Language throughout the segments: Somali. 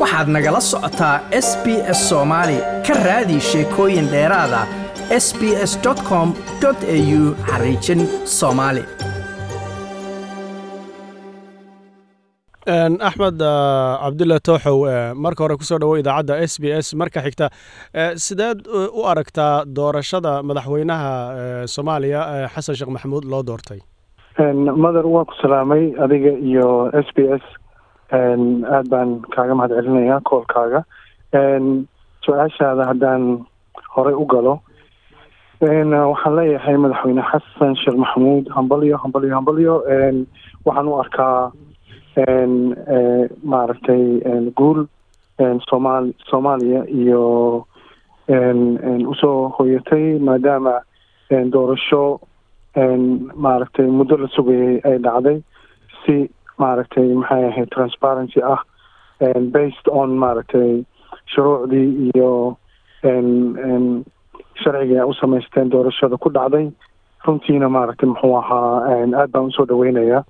waxaad nagala socotaa s b s soomaali ka raadi sheekooyin dheeraada s b s com au xariijin soomaali axmed cabdulla tooxow marka hore ku soo dhawo idaacadda s b s marka xigta. Sideed u aragtaa doorashada madaxweynaha soomaaliya xasan sheekh maxamuud loo doortay? Mother waan ku salaamay adiga iyo s b s aad baan kaaga mahad celinayaa koolkaaga su'aashaada haddaan horey u galo. Waxaan leeyahay madaxweyne xasan sheekh maxamuud. Hambalyo hambalyo hambalyo. Waxaan u arkaa maaragtay guul soomaal soomaaliya iyo u soo hoyatay maadaama doorasho maaragtay muddo la sugayay ay dhacday si maaragtay maxay ahayd transparency ah based on maaragtay shuruucdii iyo sharcigii ay u samaysteen doorashada ku dhacday runtiina maaragtay muxuu ahaa aad baan u soo dhaweynayaa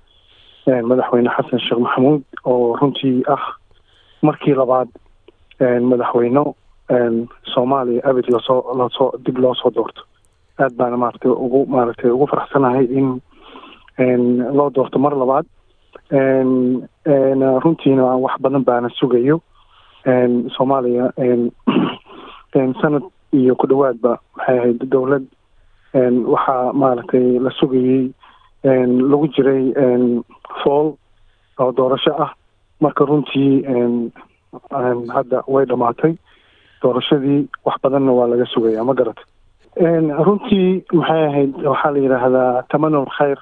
madaxweyne xasan sheekh maxamuud oo runtii ah markii labaad madaxweyne soomaaliya abid la soo la soo dib loo soo doorto. Aad baana maaragtay ugu maaragtay ugu faraxsanahay in loo doorto mar labaad runtiina wax badan baana sugayo. Soomaaliya sanad iyo ku dhawaadba waxay ahayd dowlad. Waxaa maaragtay la sugayey lagu jiray fool oo doorasho ah. Marka runtii hadda way dhamaatay. Doorashadii wax badanna waa laga sugaya ma garata runtii maxay ahayd waxaa la yidhaahdaa tamanul khayr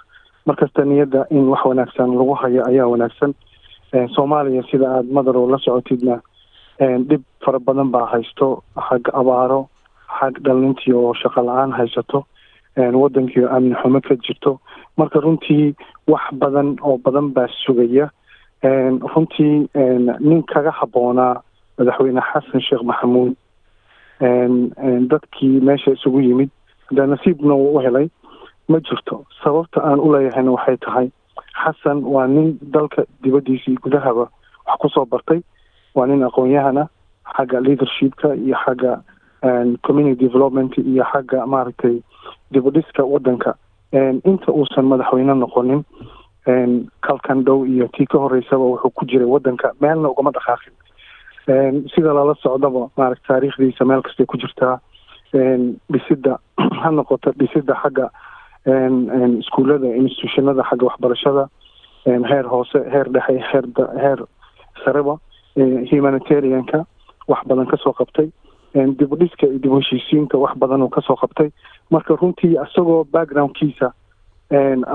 markasta niyadda in wax wanaagsan lagu hayo ayaa wanaagsan. Soomaaliya sida aada madarow la socotidna dhib fara badan baa haysto. Xagga abaaro xag dhalintii oo shaqo la'aan haysato. Wadankii oo amni xumo ka jirto. Marka runtii wax badan oo badan baa sugaya. Runtii nin kaga habboonaa madaxweyne xasan sheekh maxamuud. Dadkii meesha isugu yimid. Hadda nasiibna wuu u helay ma jirto sababta aan u leeyahayna waxay tahay xasan waa nin dalka dibaddiisii gudahaba wax ku soo bartay. Waa nin aqoon-yahana xagga leadershipka iyo xagga community development iyo xagga maaragtay dibudhiska wadanka inta uusan madaxweyne noqonin kalkan dhow iyo tii ka horeysaba wuxuu ku jiray wadanka meelna ugama dhaqaaqin. Sida lala socdaba maarata taariikhdiisa meel kastay ku jirtaa. Dhisidda ha noqoto dhisidda xagga iskuullada institutionada xagga waxbarashada heer hoose heer dhexe heer heer sareba humanitarianka wax badan ka soo qabtay dib u dhiska iyo dib heshiisiinta wax badan ka soo qabtay. Marka runtii isagoo backgroundkiisa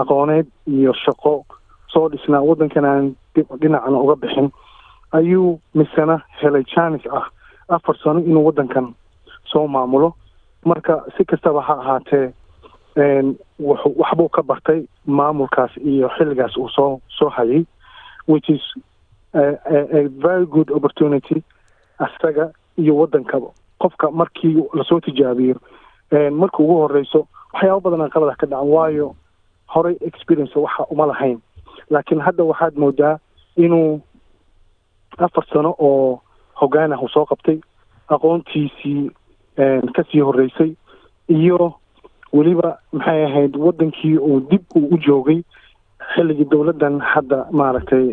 aqooneed iyo shaqo soo dhisnaa waddankan aan dhinacna uga bixin ayuu misena helay janis ah afar sano inuu waddankan soo maamulo. Marka si kastaba ha ahaatee waxbuu ka bartay maamulkaas iyo xilligaas uu soo soo hayay which is a very good opportunity asaga iyo waddankaba qofka markii la soo tijaabiyo marka ugu horeyso waxyaaba badan qalada ka dhacan waayo horey experience waxa uma lahayn. Laakiin hadda waxaad moodaa inuu afar sano oo hogaanah uu soo qabtay aqoontiisii ka sii horeysay iyo weliba maxay ahayd waddankii uu dib uu u joogay xilligii dowladdan hadda maaragtay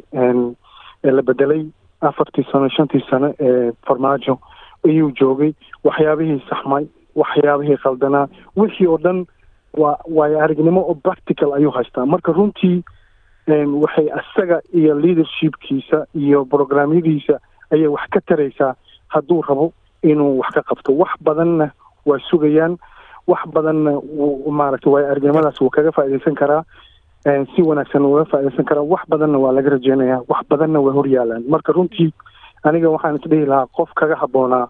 la bedelay afartii sano shantii sano ee farmaajo ayuu joogay. Waxyaabihii saxmay waxyaabihii qaldanaa wixii oo dhan waa waayo aragnimo oo practical ayuu haystaa. Marka runtii waxay isaga iyo leadershipkiisa iyo programyadiisa ayay wax ka taraysaa hadduu rabo inuu wax ka qabto. Wax badanna waa sugayaan wax badanna wuu maaragtay waayo aragnimadaas wuu kaga faaidaysan karaa si wanaagsan uga faaidaysan karaa. Wax badanna waa laga rajeynayaa wax badanna waa horyaalaan marka runtii aniga waxaan isdhihi lahaa qof kaga habboonaa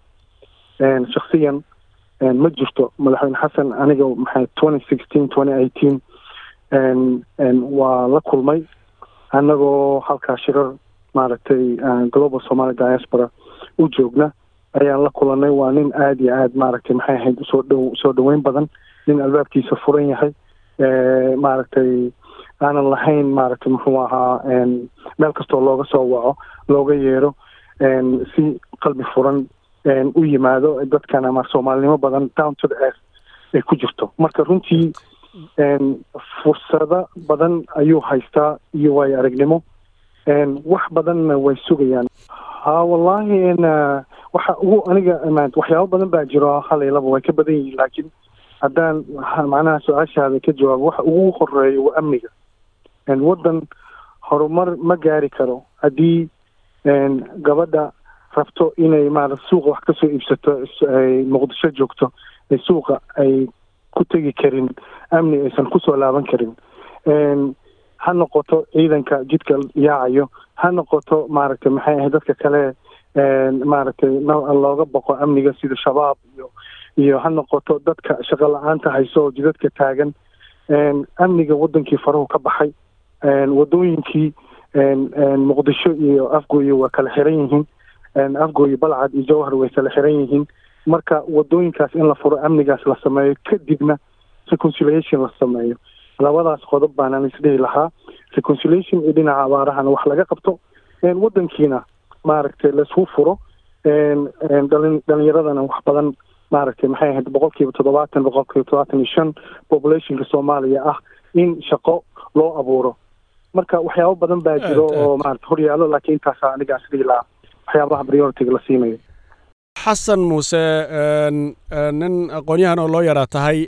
shaksiyan ma jirto. Madaxweyne xasan aniga maxay twenty sixteen twenty eighteen waa la kulmay. Annagoo halkaa shirar maaragtay global somaali diaspora u joogna ayaan la kulanay waa nin aada iyo aad maaragtay maxay ahayd u soo dhow soo dhaweyn badan. Nin albaabkiisa furan yahay. Maaragtay aanan lahayn maaragtay muxuu ahaa meel kastoo looga soo waco looga yeero si qalbi furan u yimaado dadkan ama soomaalinimo badan down to the earth ay ku jirto. Marka runtii fursado badan ayuu haystaa iyo waayo aragnimo. Wax badanna way sugayaan. Ha wallahi waxa ugu aniga waxyaabo badan baa jiro halaylaba way ka badan yihiin laakiin haddaan macnaha su'aashaada ka jawaabo waxa ugu horreeya waa amniga. Waddan horumar ma gaari karo. Haddii gabadha rabto inay maarata suuqa wax ka soo iibsato ay muqdisho joogto ee suuqa ay ku tegi karin amni aysan ku soo laaban karin. Ha noqoto ciidanka jidka yaacayo ha noqoto maaragtay maxay ahayd dadka kale maaragtay looga boqo amniga sida shabaab iyo iyo ha noqoto dadka shaqo la'aanta hayso oo jidadka taagan. Amniga wadankii farahu ka baxay wadooyinkii muqdisho iyo afgooye waa kala xiran yihiin. Afgooye balcad iyo jawhar way kala xiran yihiin. Marka wadooyinkaas in la furo amnigaas la sameeyo kadibna reconciliation la sameeyo. Labadaas qodob baanaan isdhihi lahaa. Reconciliation iyo dhinaca abaarahana wax laga qabto. Wadankiina maaragtay la isku furo dhalinyaradana wax badan maaragtay maxay ahayd boqol kiiba toddobaatan boqol kiiba toddobaatan iyo shan populationka soomaaliya ah in shaqo loo abuuro. Marka waxyaabo badan baa jiro oo maarata horyaalo laakiin intaasa anigaas dhihi lahaa waxyaabaha prioritiga la siinayo. Xasan muuse nin aqoon-yahan oo loo yaraa tahay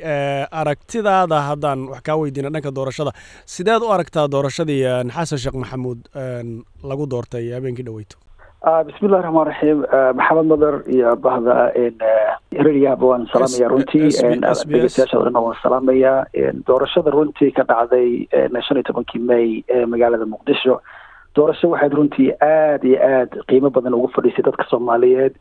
aragtidaada haddaan wax kaa weydiina dhanka doorashada. Sideed u aragtaa doorashadii xasan sheekh maxamuud lagu doortay habeenkii dhaweyto bismillahi raxmaan raxiim maxamed madar iyo bahda rediyaaba waan salaamaya runtii dhegeystayaasha dhanna waan salaamayaa doorashada runtii ka dhacday shan iyo tobankii may magaalada muqdisho. Doorasho waxayd runtii aada iyo aada qiimo badan ugu fadhiisay dadka soomaaliyeed.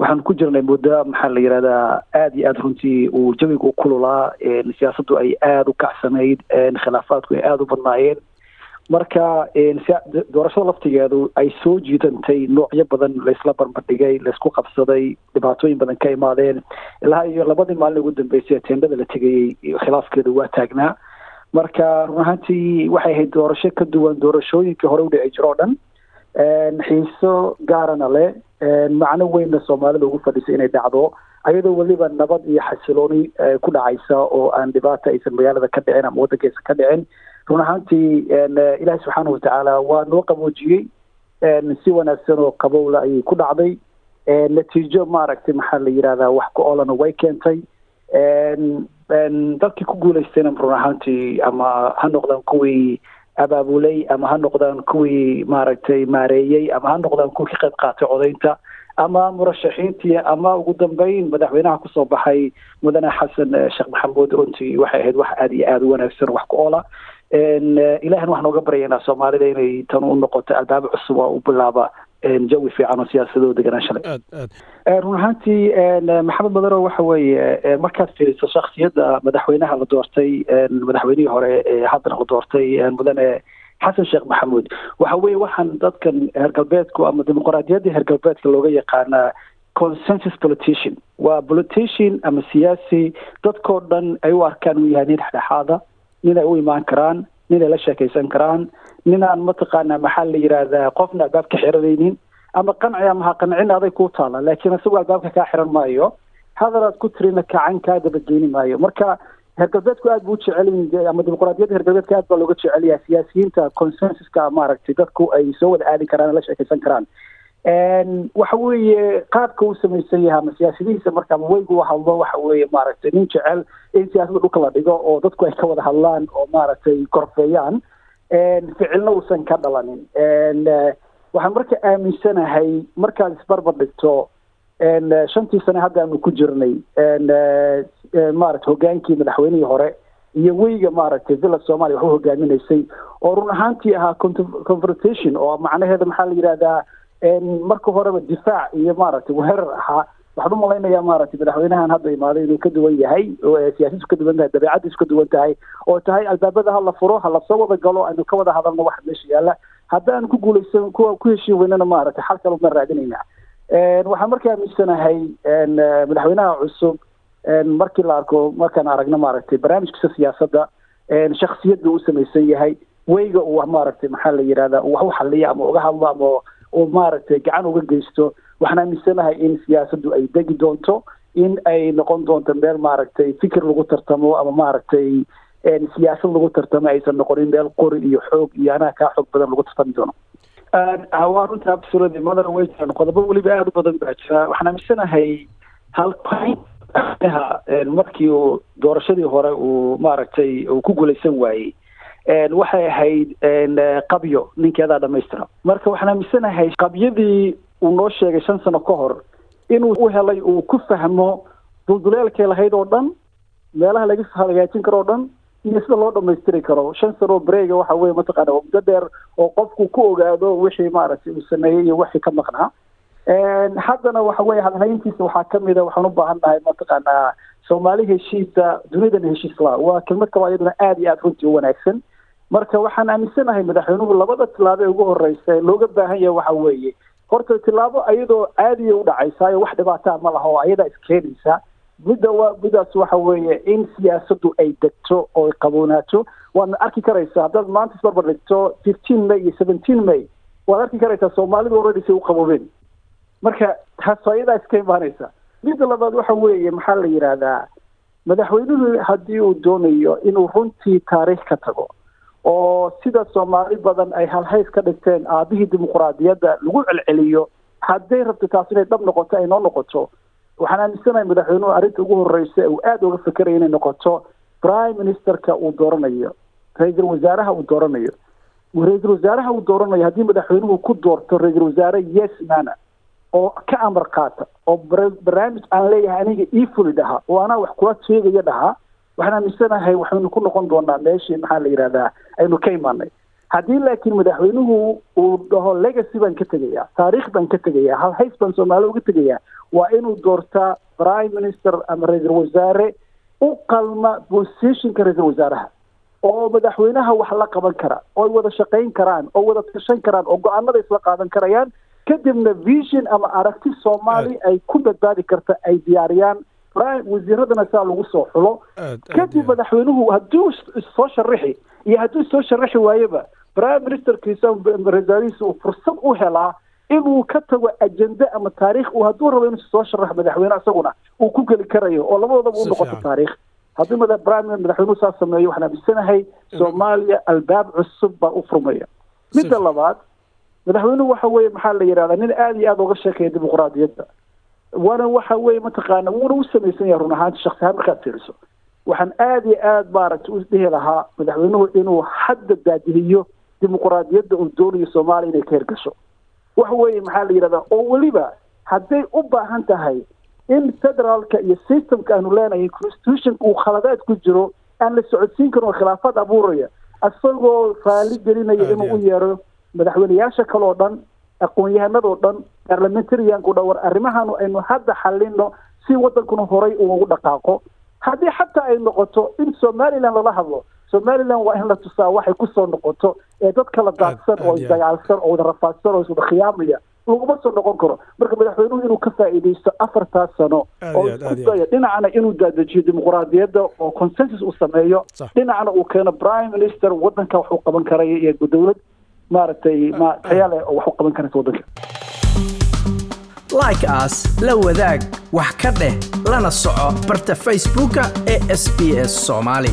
Waxaan ku jirnay muddo maxaa la yihahdaa aada iyo aada runtii uu jawiga u kululaa siyaasaddu ay aada u kacsanayd khilaafaadku ay aada u badnaayeen marka doorashada laftigeedu ay soo jiidantay noocyo badan laysla barbardhigay laysku qabsaday dhibaatooyin badan ka imaadeen. Ilaa iyo labadii maalin ugu dambeysay ee la tegayey khilaafkeedu waa taagnaa. Marka run ahaantii waxay ahayd doorasho ka duwan doorashooyinkii hore u dhici jiro o dhan xiiso gaarana leh. Macno weynna soomaalida ugu fadhisay inay dhacdo. Ayadoo weliba nabad iyo xasilooni ku dhacaysa oo aan dhibaata aysan magaalada ka dhicin ama waddanka aysan ka dhicin run ahaantii ilaahi subxaana watacaala waa noo qaboojiyey si wanaagsan oo qabowla ayay ku dhacday. Natiijo maaragtay maxaa la yidhahdaa wax ku olana way keentay. Dadkii ku guulaystayna run ahaantii ama ha noqdaan kuwii abaabulay ama ha noqdaan kuwii maaragtay maareeyey ama ha noqdaan kuwii ka qayb qaatay codaynta ama murashaxiintii ama ugu dambeyn madaxweynaha ku soo baxay mudane xasan sheekh maxamuud runtii waxay ahayd wax aada iyo aada u wanaagsan wax ku oola ilahan waxaan uga baryaynaa soomaalida inay tan u noqoto albaabo cusub oo u bilaaba jawi fiican oo siyaasadoo deganaan shalay. Run ahaantii maxamed madaro waxa weeye markaad fiiriso shaksiyadda madaxweynaha la doortay madaxweynihii hore ee haddana la doortay mudane xasan sheekh maxamuud. Waxa weeye waxaan dadkan heer galbeedku ama dimuqraadiyaddii heer galbeedka looga yaqaanaa consensus politician. Waa politician ama siyaasi dadkoo dhan ay u arkaan uu yahay nin dhexdhexaada nin ay u imaan karaan nin ay la sheekaysan karaan nin aan mataqaanaa maxaa la yidhaahdaa qofna albaab ka xiranaynin ama qanci ama ha qancin aday kuu taala laakiin isagoo albaabka kaa xiran maayo. Hadalaad ku tirina kacan kaa dabageeni maayo. Marka heer galbeedku aad buu jecelyihin ama dimuqraadiyadda heer galbeedka aad baa looga jecel yahay siyaasiyiinta consensuska maaragtay dadku ay soo wada aadi karaan la sheekaysan karaan waxa weeye qaabka uu samaysan yahay ama siyaasadihiisa marka weygu u hadlo waxa weeye maaragtay nin jecel in siyaasadda dhulka la dhigo oo dadku ay ka wada hadlaan oo maaragtay korfeeyaan ficilna uusan ka dhalanin. Waxaan marka aaminsanahay markaad isbarbar dhigto shantii sane hadda aanu ku jirnay maaragtay hogaankii madaxweynihii hore iyo weyga maaragtay villa somalia wax u hogaaminaysay oo run ahaantii ahaa confrontation oo macnaheeda maxaa la yidhahdaa marka horeba difaac iyo maaragtay weerar ahaa. Waxaan u malaynayaa maaragtay madaxweynahan hadda imaaday inuu ka duwan yahay siyaasadiisu ka duwan tahay dabeecadiisu ka duwan tahay oo tahay albaabada ha la furo ha la soo wada galo aynu ka wada hadalno waxa meesha yaalla. Haddaan ku guulaysan ku ku heshiin weynana maaragtay xal kale uma raadinaynaa waxaan marka aaminsanahay madaxweynaha cusub markii la arko markaan aragno maaragtay barnaamijkiisa siyaasadda shaksiyadda u samaysan yahay weyga uu maaragtay maxaa la yidhahdaa uu wax u xaliya ama uga hadlo ama oo maaragtay gacan uga geysto waxaan aaminsanahay in siyaasaddu ay degi doonto in ay noqon doonto meel maaragtay fikir lagu tartamo ama maaragtay siyaasad lagu tartamo aysan noqonin meel qori iyo xoog iyo anaa kaa xoog badan lagu tartami doono. Waa runta absolutely mother way jiraan qodobo weliba aada u badan baa jira. Waxaan aaminsanahay hal ha markii uu doorashadii hore uu maaragtay uu ku guulaysan waayey waxay ahayd qabyo. Ninkeedaa dhamaystira marka waxaan aaminsanahay qabyadii uu noo sheegay shan sano ka hor inuu u helay uu ku fahmo dulduleelkay lahayd oo dhan meelaha laga hagaajin karo o dhan iyo sida loo dhamaystiri karo. Shan sano breega waxa weye mataqaana waa muddo dheer oo qofku ku ogaado wixii maaragtay uu sameeyey iyo wixii ka maqnaa. Haddana waxa weye hadalhayntiisa waxaa ka mid a waxaan u baahan nahay mataqaanaa soomaali heshiisa dunidan heshiisla waa kelmad kalo iyaduna aada iyo aada runtii u wanaagsan. Marka waxaan aaminsanahay madaxweynuhu labada tilaabo ee ugu horeysa looga baahan yahay waxa weeye. Horta tilaabo ayadoo caadiya u dhacaysaayo wax dhibaataa ma laha oo ayadaa iskeenaysa midda waa midaas waxa weeye in siyaasaddu ay degto oo qaboonaato waadna arki karaysaa haddaad maanta isbarbar dhigto fifteen may iyo seventeen may waad arki karaysaa soomaalidu already say u qaboobeen. Marka taas ayadaa iska imaanaysa midda labaad waxa weeye maxaa la yidhaahdaa madaxweynuhu haddii uu doonayo inuu runtii taariikh ka tago oo sida soomaali badan ay halhays ka dhigteen aabihii dimuquraadiyadda lagu celceliyo hadday rabto taas inay dhab noqoto ay noo noqoto waxaan aaminsanahay madaxweynuhu arrinta ugu horreysa uu aada uga fekeraya inay noqoto prime ministerka uu dooranayo ra'iisul wasaaraha uu dooranayo. Ra'iisul wasaaraha uu dooranayo haddii madaxweynuhu ku doorto ra'iisul wasaare yes mana oo ka amar qaata oo barnaamij aan leeyahay aniga ii fuli dhaha oo anaa wax kula sheegaya dhahaa waxaan aaminsanahay waxaynu ku noqon doonaa meeshii maxaa la yidhahdaa aynu ka imaanay. Haddii laakiin madaxweynuhu uu dhaho legacy baan ka tegayaa taariikh baan ka tegayaa halhays baan soomaali uga tegayaa waa inuu doortaa prime minister ama ra'iisul wasaare u qalma positionka ra'iisul wasaaraha oo madaxweynaha wax la qaban kara oo wada shaqayn karaan oo wada tashan karaan oo go'aanada isla qaadan karayaan kadibna vision ama aragti soomaali ay ku badbaadi karta ay diyaariyaan. Wasiiradana saa lagu soo xulo. Kadib madaxweynuhu hadduu soo sharaxi iyo hadduu soo sharaxi waayeba prime ministerkiisa rasaarihiisa uu fursad u helaa inuu ka tago ajende ama taariikh uu hadduu rabo inuu soo sharaxo madaxweyne isaguna uu ku geli karayo oo labadoodaba u noqoto taariikh. Haddii madaxweynuhu saa sameeyo waxaan aaminsanahay soomaaliya albaab cusub baa u furmaya. Midda labaad madaxweynuhu waxa weeye maxaa la yidhahdaa nin aada iyo aada uga sheekaya dimuquraadiyadda waana waxa weeye mataqaana wuuna u samaysan yahay run ahaanti shaksi ahaan markaad fiiriso waxaan aada iyo aada maaragtay u dhihi lahaa madaxweynuhu inuu hadda daadihiyo dimuquraadiyadda uu doonayo soomaaliya inay ka hergasho waxa weeye maxaa la yidhahdaa oo weliba hadday u baahan tahay in federaalka iyo systemka aanu leenahay constitutionka uu khaladaad ku jiro aan la socodsiin karin oo khilaafaad abuuraya isagoo raali gelinaya inuu u yeero madaxweyneyaasha kale oo dhan aqoon-yahanadoo dhan parliamentarianku dhan war arrimahaanu aynu hadda xalino si wadankuna horay uu ugu dhaqaaqo. Haddii xataa ay noqoto in somaliland lala hadlo somaliland waa in la tusaa waxay ku soo noqoto ee dad kala daadsan oo isdagaalsan oo wada rafaadsan oo iswada khiyaamaya laguma soo noqon karo. Marka madaxweynuhu inuu ka faa'iidaysto afartaas sano oo isku dayo dhinacna inuu daadajiyo dimuquraadiyadda oo consensus uu sameeyo dhinacna uu keeno prime minister wadanka wax uu qaban karaya iyo dowlad maaragtay ma tayaale oo wax u qaban karaysa waddanka. Like as la wadaag wax ka dheh lana soco barta facebooka ee sb s soomaali